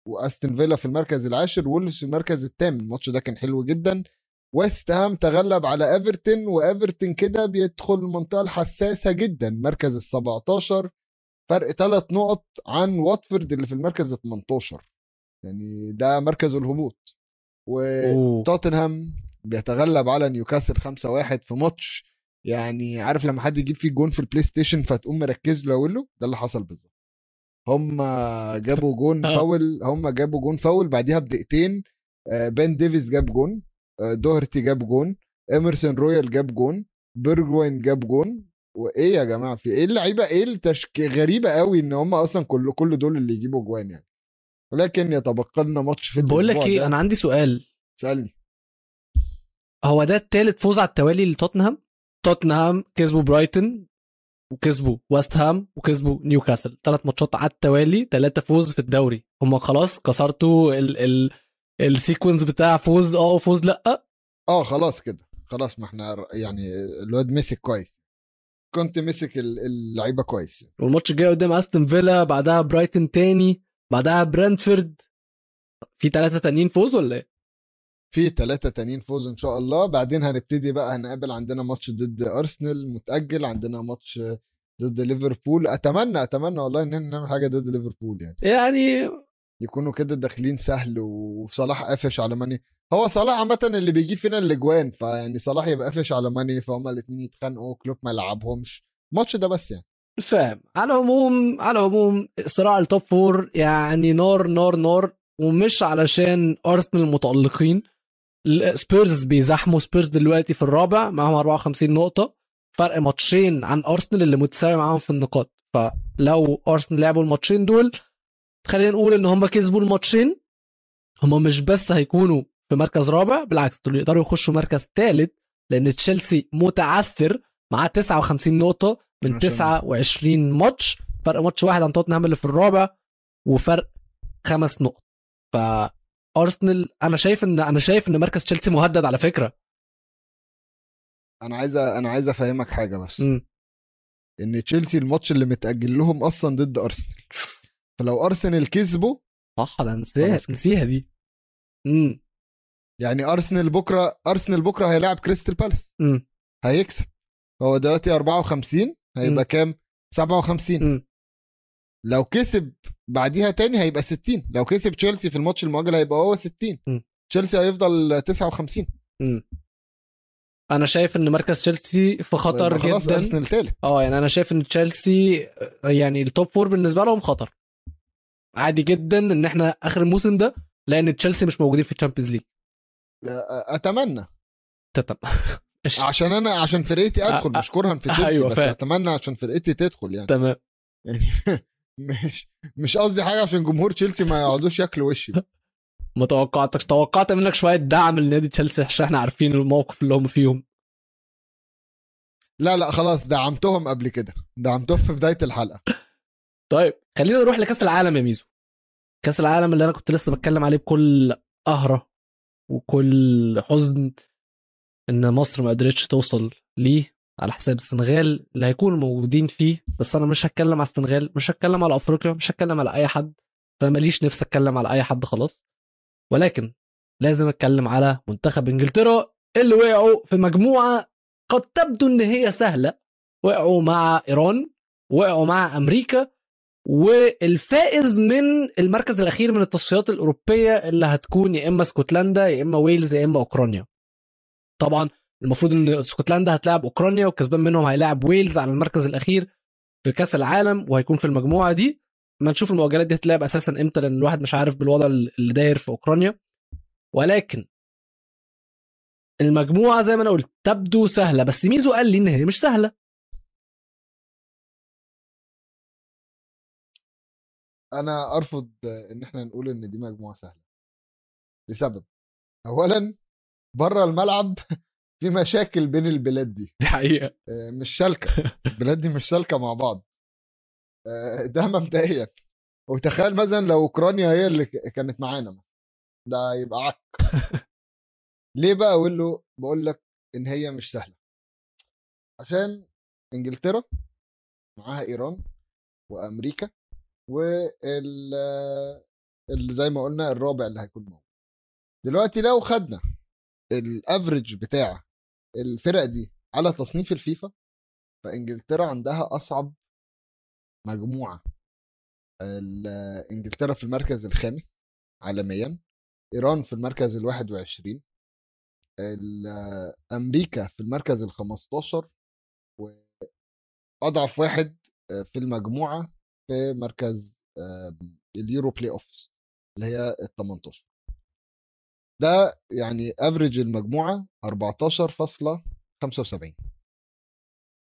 Speaker 1: وأستون فيلا في المركز العاشر وولفز في المركز الثامن. الماتش ده كان حلو جدا. ويست هام تغلب على إيفرتون وإيفرتون كده بيدخل المنطقة الحساسة جدا. مركز ال 17 فرق ثلاث نقط عن واتفورد اللي في المركز ال 18 يعني ده مركز الهبوط. وتوتنهام بيتغلب على نيوكاسل 5-1 في ماتش يعني عارف لما حد يجيب فيه جون في البلاي ستيشن فتقوم مركز له أقول له ده اللي حصل بالظبط هم جابوا جون
Speaker 2: آه.
Speaker 1: فأول هم جابوا جون فأول بعديها بدقيقتين آه، بين ديفيس جاب جون آه، دوهرتي جاب جون إيمرسون رويال جاب جون بيرجوين جاب جون وإيه يا جماعة؟ في إيه اللعيبة؟ إيه التشكيلة غريبة قوي إن هم أصلا كل كل دول اللي يجيبوا أجوان يعني. ولكن يتبقى لنا ماتش في
Speaker 2: بقول لك
Speaker 1: إيه.
Speaker 2: أنا عندي سؤال.
Speaker 1: سألني.
Speaker 2: هو ده التالت فوز على التوالي لتوتنهام؟ توتنهام كسبوا برايتون وكسبوا ويست هام وكسبوا نيوكاسل. ثلاث ماتشات على التوالي ثلاثة فوز في الدوري. هم خلاص كسرتوا ال ال ال sequence بتاع فوز آه وفوز لأ؟
Speaker 1: آه خلاص كده. خلاص ما إحنا يعني الواد مسك كويس. كنت مسك ال- اللعيبة كويس.
Speaker 2: والماتش الجاي قدام أستون فيلا بعدها برايتون تاني بعدها برنتفورد في ثلاثة تانيين فوز ولا إيه؟
Speaker 1: في ثلاثة تانيين فوز إن شاء الله. بعدين هنبتدي بقى هنقابل عندنا ماتش ضد أرسنال متأجل عندنا ماتش ضد ليفربول. أتمنى أتمنى والله إن إحنا نعمل حاجة ضد ليفربول يعني.
Speaker 2: يعني
Speaker 1: يكونوا كده داخلين سهل وصلاح قافش على ماني. هو صلاح عامة اللي بيجيب فينا الأجوان فيعني صلاح يبقى قافش على ماني فهم الاثنين يتخانقوا كلوب ما يلعبهمش. الماتش ده بس يعني.
Speaker 2: فاهم. على العموم على العموم صراع ال top four يعني نار نار نار ومش علشان أرسنال متألقين. سبيرز بيزاحموا سبيرز دلوقتي في الرابع معاهم 54 نقطة. فرق ماتشين عن أرسنال اللي متساوي معاهم في النقاط. فلو أرسنال لعبوا الماتشين دول خلينا نقول ان هم كسبوا الماتشين. هم مش بس هيكونوا في مركز رابع بالعكس دول يقدروا يخشوا مركز ثالث لأن تشيلسي متعثر معاه 59 نقطة من
Speaker 1: عشان-
Speaker 2: 29 ماتش. فرق ماتش واحد عن توتنهام اللي في الرابع وفرق خمس نقط. فارسنال أنا شايف ان أنا شايف إن مركز تشيلسي مهدد على فكرة.
Speaker 1: أنا عايز أنا عايز أفهمك حاجة بس.
Speaker 2: مم.
Speaker 1: إن تشيلسي الماتش اللي متأجل لهم أصلا ضد أرسنال. فلو أرسنال كسبوا
Speaker 2: صح أنا نسيها. نسيها دي. امم
Speaker 1: يعني أرسنال بكرة أرسنال بكرة هيلاعب كريستال بالاس.
Speaker 2: امم
Speaker 1: هيكسب. هو دلوقتي 54 هيبقى
Speaker 2: مم.
Speaker 1: كام؟ 57
Speaker 2: امم
Speaker 1: لو كسب بعديها تاني هيبقى 60 لو كسب تشيلسي في الماتش المؤجل هيبقى هو 60
Speaker 2: مم.
Speaker 1: تشيلسي هيفضل 59
Speaker 2: امم أنا شايف إن مركز تشيلسي في خطر
Speaker 1: ويبقى خلاص
Speaker 2: جدا.
Speaker 1: أرسنال ثالث
Speaker 2: آه يعني أنا شايف إن تشيلسي يعني ال top four بالنسبة لهم خطر. عادي جدا إن إحنا آخر الموسم ده لأن تشيلسي مش موجودين في ال Champions
Speaker 1: League.
Speaker 2: أتمنى. تتم.
Speaker 1: عشان أنا عشان فرقتي
Speaker 2: أدخل
Speaker 1: مش كرها في تشيلسي
Speaker 2: أيوة،
Speaker 1: بس
Speaker 2: فاهم.
Speaker 1: أتمنى عشان فرقتي تدخل يعني.
Speaker 2: تمام.
Speaker 1: يعني مش مش قصدي حاجة عشان جمهور تشيلسي ما يقعدوش ياكلوا وشي.
Speaker 2: ما توقعتكش. توقعت منك شوية دعم لنادي تشيلسي عشان إحنا عارفين الموقف اللي هم فيهم.
Speaker 1: لا لا خلاص دعمتهم قبل كده. دعمتهم في بداية الحلقة.
Speaker 2: طيب خلينا نروح لكأس العالم يا ميزو. كأس العالم اللي أنا كنت لسه بتكلم عليه بكل قهره وكل حزن إن مصر ما قدرتش توصل ليه على حساب السنغال اللي هيكونوا موجودين فيه. بس أنا مش هتكلم على السنغال مش هتكلم على أفريقيا مش هتكلم على أي حد. فأنا ماليش نفسي أتكلم على أي حد خلاص. ولكن لازم أتكلم على منتخب إنجلترا اللي وقعوا في مجموعة قد تبدو إن هي سهلة. وقعوا مع إيران وقعوا مع أمريكا والفائز من المركز الأخير من التصفيات الأوروبية اللي هتكون يا إما اسكتلندا يا إما ويلز يا إما أوكرانيا. طبعا المفروض إن اسكتلندا هتلاعب أوكرانيا والكسبان منهم هيلاعب ويلز على المركز الأخير في كأس العالم وهيكون في المجموعة دي. ما نشوف المؤجلات دي هتلعب أساسا إمتى لأن الواحد مش عارف بالوضع اللي داير في أوكرانيا. ولكن المجموعة زي ما أنا قلت تبدو سهلة بس ميزو قال لي إن هي مش سهلة.
Speaker 1: أنا أرفض إن إحنا نقول إن دي مجموعة سهلة. لسبب. اولا بره الملعب في مشاكل بين البلاد دي.
Speaker 2: دي حقيقة.
Speaker 1: آه، مش سالكه البلاد دي مش سالكه مع بعض. آه، ده مبدئيا. وتخيل مثلا لو أوكرانيا هي اللي كانت معانا مثلا. ده يبقى عك. ليه بقى أقول له؟ بقول لك إن هي مش سهلة. عشان إنجلترا معاها إيران وأمريكا وال زي ما قلنا الرابع اللي هيكون موجود. دلوقتي لو خدنا الافريج بتاع الفرق دي على تصنيف الفيفا فإنجلترا عندها أصعب مجموعة. ال- إنجلترا في المركز الخامس عالميا إيران في المركز ال- أمريكا في المركز الخمستاشر وأضعف واحد في المجموعة في مركز ال Euro playoffs اللي هي ال 18 ده يعني average المجموعة 14.75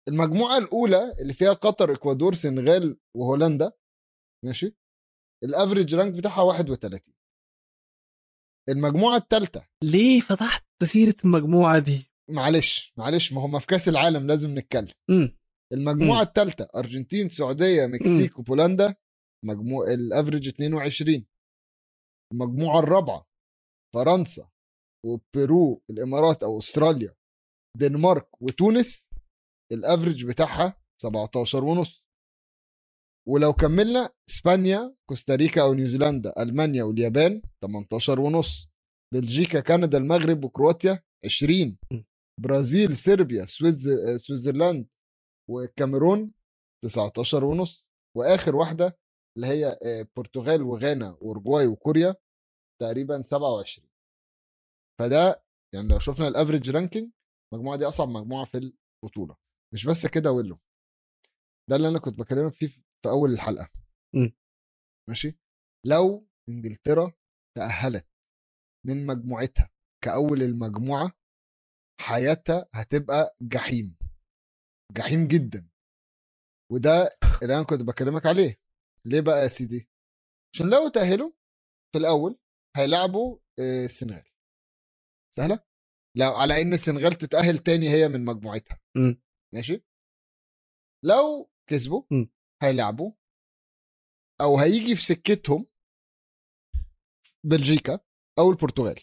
Speaker 1: المجموعة الأولى اللي فيها قطر إكوادور سنغال وهولندا ماشي؟ ال average rank بتاعها 31 المجموعة الثالثه
Speaker 2: ليه فتحت سيرة المجموعة دي؟
Speaker 1: معلش معلش ما هم في كأس العالم لازم نتكلم.
Speaker 2: إمم.
Speaker 1: المجموعة الثالثه أرجنتين سعودية مكسيك وبولندا مجموع ال average 22 المجموعة الرابعة فرنسا وبيرو الإمارات أو أستراليا دنمارك وتونس. ال average بتاعها 17 ونص. ولو كملنا إسبانيا كوستاريكا أو نيوزيلندا ألمانيا واليابان 18 ونص. بلجيكا كندا المغرب وكرواتيا 20
Speaker 2: م.
Speaker 1: برازيل صربيا Switzer... والكاميرون 19 ونص وآخر واحدة اللي هي آه، البرتغال وغانا وأورجواي وكوريا تقريبا 27 فده يعني لو شفنا ال average ranking المجموعة دي أصعب مجموعة في البطولة. مش بس كده ويلو. ده اللي أنا كنت بكلمك فيه في أول الحلقة.
Speaker 2: م.
Speaker 1: ماشي؟ لو إنجلترا تأهلت من مجموعتها كأول المجموعة حياتها هتبقى جحيم. جحيم جدا. وده اللي أنا كنت بكلمك عليه. ليه بقى يا سيدي؟ عشان لو تأهلوا في الأول هيلعبوا السنغال. سهلة؟ لو على إن السنغال تتأهل تاني هي من مجموعتها.
Speaker 2: إمم.
Speaker 1: ماشي؟ لو كسبوا
Speaker 2: م.
Speaker 1: هيلعبوا. أو هيجي في سكتهم بلجيكا أو البرتغال.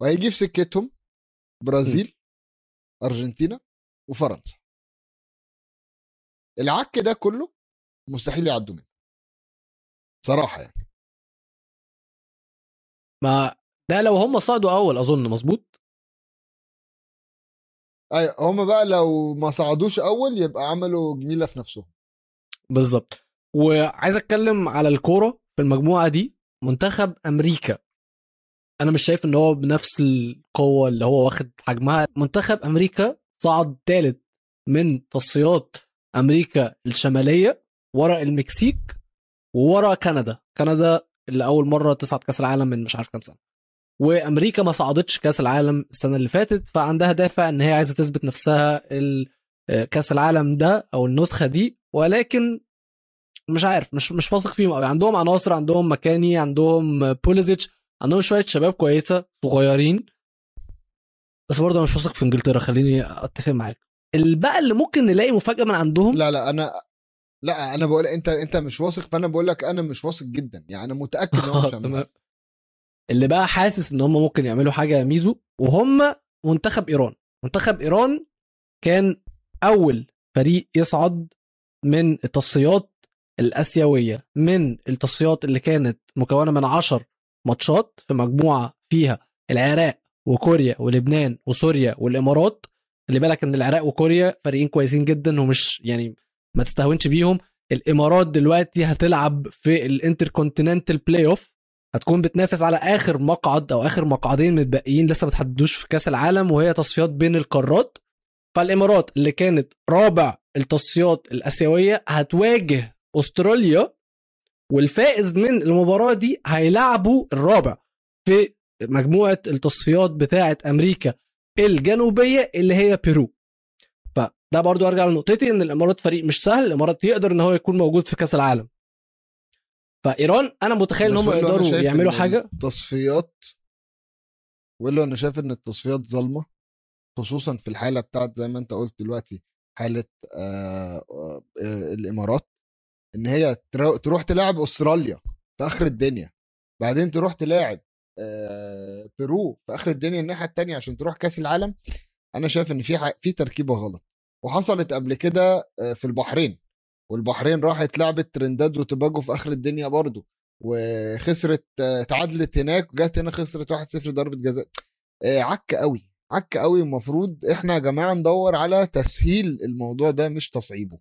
Speaker 1: وهيجي في سكتهم برازيل أرجنتينا وفرنسا. العك ده كله مستحيل يعدوا منه. صراحة يعني.
Speaker 2: ما ده لو هم صعدوا أول أظن مظبوط؟
Speaker 1: أيوه هم بقى لو ما صعدوش أول يبقى عملوا جميلة في نفسهم.
Speaker 2: بالظبط. وعايز أتكلم على الكورة في المجموعة دي. منتخب أمريكا. أنا مش شايف إن هو بنفس القوة اللي هو واخد حجمها. منتخب أمريكا صعد ثالث من تصفيات أمريكا الشمالية ورا المكسيك وورا كندا. كندا اللي اول مرة تصعد كأس العالم من مش عارف كام سنة. وأمريكا ما صعدتش كأس العالم السنة اللي فاتت فعندها دافع إن هي عايزة تثبت نفسها آه، كأس العالم ده أو النسخة دي. ولكن مش عارف مش مش واثق فيهم قوي عندهم عناصر عندهم مكاني عندهم بوليزيتش عندهم شوية شباب كويسة صغيرين. بس برضه أنا مش واثق في إنجلترا خليني أتفق معاك. بقى اللي ممكن نلاقي مفاجأة من عندهم
Speaker 1: لا لا أنا لا أنا بقول أنت أنت مش واثق فأنا بقول لك أنا مش واثق جدا يعني أنا متأكد إن هو مش
Speaker 2: اللي بقى حاسس إن هم ممكن يعملوا حاجة ميزو وهم منتخب إيران. منتخب إيران كان أول فريق يصعد من التصفيات الآسيوية من التصفيات اللي كانت مكونة من 10 ماتشات في مجموعة فيها العراق وكوريا ولبنان وسوريا والإمارات. خلي بالك إن العراق وكوريا فريقين كويسين جدا ومش يعني ما تستهونش بيهم. الإمارات دلوقتي هتلعب في ال intercontinental playoff هتكون بتنافس على آخر مقعد أو آخر مقعدين متبقيين لسه ما تحددوش في كأس العالم وهي تصفيات بين القارات. فالإمارات اللي كانت رابع التصفيات الآسيوية هتواجه أستراليا والفائز من المباراة دي هيلعبوا الرابع في مجموعة التصفيات بتاعة أمريكا الجنوبية اللي هي بيرو. فده برضو أرجع لنقطتي إن الإمارات فريق مش سهل الإمارات يقدر إن هو يكون موجود في كأس العالم. فإيران أنا متخيل
Speaker 1: إن
Speaker 2: هم يقدروا يعملوا
Speaker 1: إن
Speaker 2: حاجة.
Speaker 1: التصفيات ولا أنا شايف إن التصفيات ظالمة خصوصا في الحالة بتاعت زي ما أنت قلت دلوقتي حالة آه آه آه الإمارات إن هي ترو- تروح تلاعب أستراليا في آخر الدنيا بعدين تروح تلاعب بيرو في آخر الدنيا الناحية التانية عشان تروح كأس العالم أنا شايف إن في في تركيبة غلط. وحصلت قبل كده آه، في البحرين. والبحرين راحت لعبت ترنداد وتوباجو في آخر الدنيا برضو. وخسرت آه، تعادلت هناك وجت هنا خسرت 1-0 ضربة جزاء. آه، عك قوي عك قوي. المفروض إحنا يا جماعة ندور على تسهيل الموضوع ده مش تصعيبه.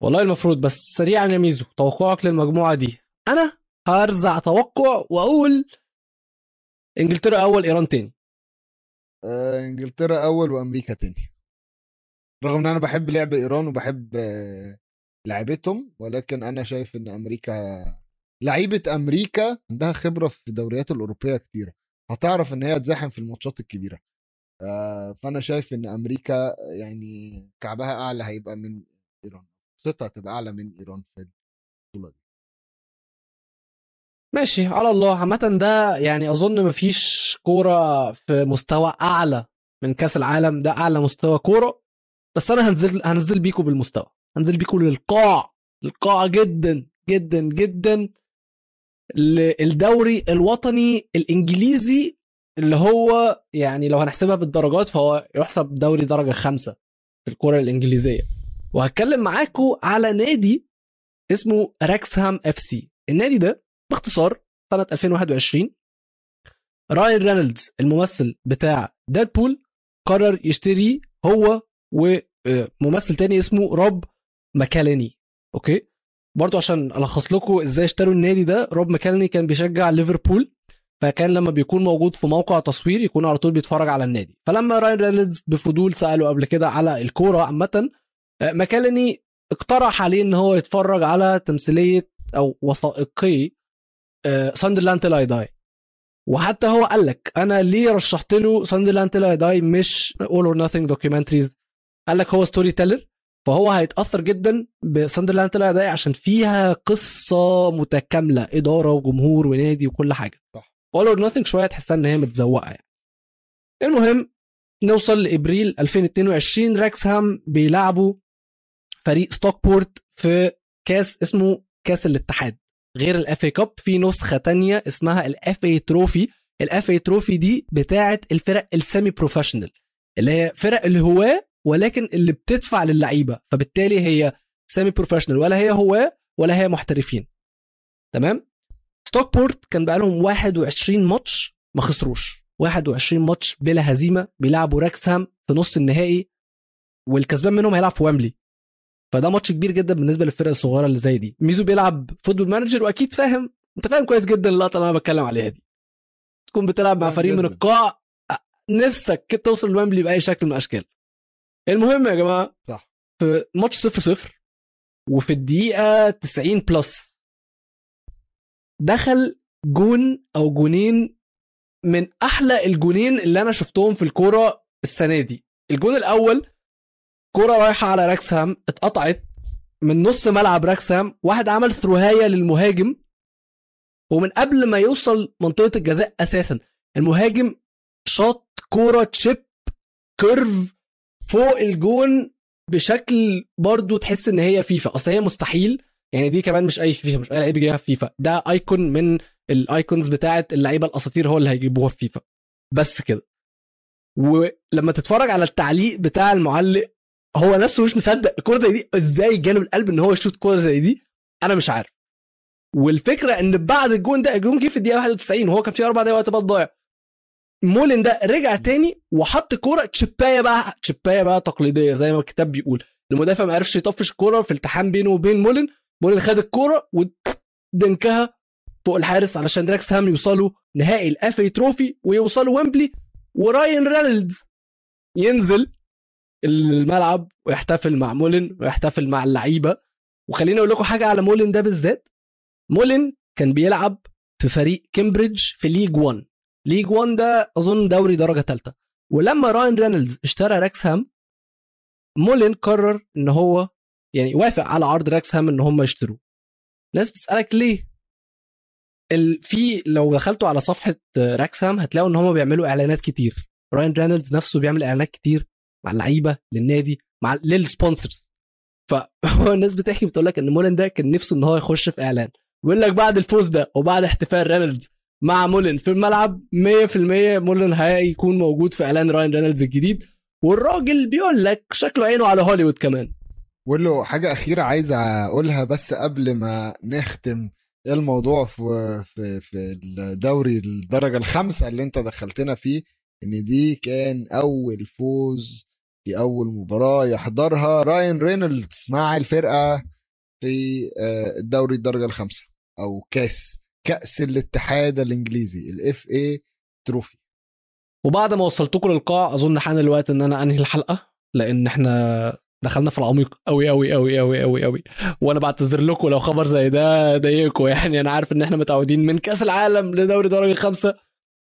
Speaker 2: والله المفروض بس سريعا يا ميزو توقعك للمجموعة دي. أنا هرزع توقع وأقول إنجلترا أول إيران تاني.
Speaker 1: آه، إنجلترا أول وأمريكا تاني. رغم إن أنا بحب لعب إيران وبحب آه، لعبتهم ولكن أنا شايف إن أمريكا لعيبة أمريكا عندها خبرة في الدوريات الأوروبية كتيرة. هتعرف إن هي تزاحم في الماتشات الكبيرة. آه، فأنا شايف إن أمريكا يعني كعبها أعلى هيبقى من إيران. ثقتها هتبقى أعلى من إيران في البطولة دي.
Speaker 2: ماشي على الله. عامة ده يعني أظن مفيش كورة في مستوى أعلى من كأس العالم. ده أعلى مستوى كورة. بس أنا هنزل هنزل بيكو بالمستوى. هنزل بيكو للقاع القاع جدا جدا جدا للدوري الوطني الإنجليزي اللي هو يعني لو هنحسبها بالدرجات فهو يحسب دوري درجة خمسة في الكرة الإنجليزية. وهتكلم معاكم على نادي اسمه راكسهام FC. النادي ده باختصار سنة 2021 راين رينولدز الممثل بتاع ديدبول قرر يشتري هو وممثل تاني اسمه روب ماكاليني أوكي؟ برضو عشان ألخص لكم إزاي اشتروا النادي ده روب ماكاليني كان بيشجع ليفربول فكان لما بيكون موجود في موقع تصوير يكون على طول بيتفرج على النادي. فلما راين رينولدز بفضول سأله قبل كده على الكورة عامة آه، ماكاليني اقترح عليه إن هو يتفرج على تمثيلية أو وثائقي Sunderland 'Til I Die وحتى هو قال لك أنا ليه رشحت له Sunderland 'Til I Die مش All or Nothing documentaries قال لك هو storyteller فهو هيتأثر جدا ب Sunderland 'Til I Die عشان فيها قصة متكاملة إدارة وجمهور ونادي وكل حاجة.
Speaker 1: صح.
Speaker 2: All or Nothing شوية تحسها إن هي متزوقة يعني. المهم نوصل لإبريل 2022 راكسهام بيلعبوا فريق ستوكبورت في كاس اسمه كاس الاتحاد. غير ال FA Cup في نسخة تانية اسمها ال FA Trophy ال FA Trophy دي بتاعه الفرق ال semi-professional اللي هي فرق الهواة ولكن اللي بتدفع للعيبة. فبالتالي هي semi-professional ولا هي هواة ولا هي محترفين. تمام؟ ستوكبورت كان بقالهم 21 ماتش ما خسروش. 21 ماتش بلا هزيمة بيلعبوا راكسهام في نص النهائي والكسبان منهم هيلعب في ويمبلي فده ماتش كبير جدا بالنسبة للفرق الصغيرة اللي زي دي. ميزو بيلعب Football Manager وأكيد فاهم أنت فاهم كويس جدا اللقطة اللي أنا بتكلم عليها دي. تكون بتلعب مع فريق من. القاع نفسك كده توصل لويمبلي بأي شكل من الأشكال. المهم يا جماعة
Speaker 1: صح.
Speaker 2: في ماتش 0 0 وفي الدقيقة 90 plus دخل جون أو جونين من أحلى الجونين اللي أنا شفتهم في الكورة السنة دي. الجون الأول كوره رايحة على راكسهام اتقطعت من نص ملعب راكسهام واحد عمل ثروهاية للمهاجم ومن قبل ما يوصل منطقة الجزاء أساسا. المهاجم شاط كوره chip curve فوق الجون بشكل برضو تحس إن هي فيفا. أصل هي مستحيل يعني دي كمان مش أي فيفا مش أي لعيب يجيبها في فيفا. ده icon من ال icons بتاعت اللعيبة الأساطير هو اللي هيجيبوها في فيفا. بس كده. ولما تتفرج على التعليق بتاع المعلق هو نفسه مش مصدق الكوره زي دي إزاي جاله القلب إن هو يشوط كوره زي دي؟ أنا مش عارف. والفكرة إن بعد الجون ده الجون جه في الدقيقة 91 وهو كان فيه أربع دقايق وقت بقى ضايع. مولن ده رجع تاني وحط كوره تشبايه بقى تشبايه بقى تقليدية زي ما الكتاب بيقول. المدافع ما عرفش يطفش الكوره في التحام بينه وبين مولن. مولن خد الكوره ودنكها فوق الحارس علشان راكسهام يوصلوا نهائي ال FA Trophy ويوصلوا ويمبلي. وراين رينولدز ينزل الملعب ويحتفل مع مولن ويحتفل مع اللعيبة. وخليني أقول لكم حاجة على مولن ده بالذات. مولن كان بيلعب في فريق كامبريدج في League 1 League 1 ده أظن دوري درجة ثالثه ولما راين رينولدز اشترى راكسهام مولين قرر إن هو يعني وافق على عرض راكسهام إن هم يشتروه. ناس بتسألك ليه. في لو دخلتوا على صفحة راكسهام هتلاقوا إن هم بيعملوا إعلانات كتير. راين رينولدز نفسه بيعمل إعلانات كتير. مع اللعيبة للنادي مع لل sponsors فهو الناس بتحكي بتقول لك إن مولين ده كان نفسه إن هو يخش في إعلان. ويقول لك بعد الفوز ده وبعد احتفال رينولدز مع مولين في الملعب 100% مولين هيكون موجود في إعلان راين رينولدز الجديد. والراجل بيقول لك شكله عينه على هوليوود كمان.
Speaker 1: له حاجة أخيرة عايز أقولها بس قبل ما نختم. الموضوع في في في الدوري الدرجة الخامسة اللي أنت دخلتنا فيه؟ إن دي كان أول فوز في أول مباراة يحضرها راين رينولدز مع الفرقة في آه، الدوري الدرجة الخامسة أو كاس كأس الاتحاد الإنجليزي ال FA Trophy
Speaker 2: وبعد ما وصلتكم للقاع أظن حان الوقت إن أنا أنهي الحلقة لأن إحنا دخلنا في العميق قوي قوي قوي قوي قوي قوي وأنا بعتذر لكم لو خبر زي ده ضايقكم يعني أنا عارف إن إحنا متعودين من كأس العالم لدوري درجة خمسة.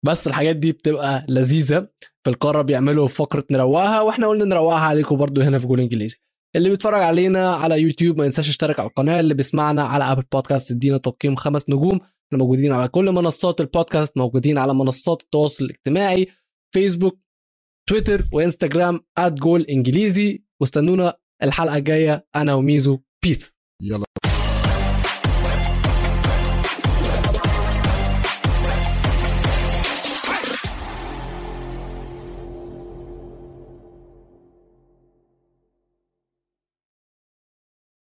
Speaker 2: بس الحاجات دي بتبقى لذيذة في القارة بيعملوا فقرة نروقها وإحنا قلنا نروقها عليكم برضو هنا في جول إنجليزي. اللي بيتفرج علينا على يوتيوب ما ينساش يشترك على القناة اللي بيسمعنا على Apple Podcast ادينا تقييم خمس نجوم. إحنا موجودين على كل منصات البودكاست موجودين على منصات التواصل الاجتماعي فيسبوك تويتر وانستجرام @جول انجليزي. واستنونا الحلقة الجاية أنا وميزو. بيس
Speaker 1: يلا.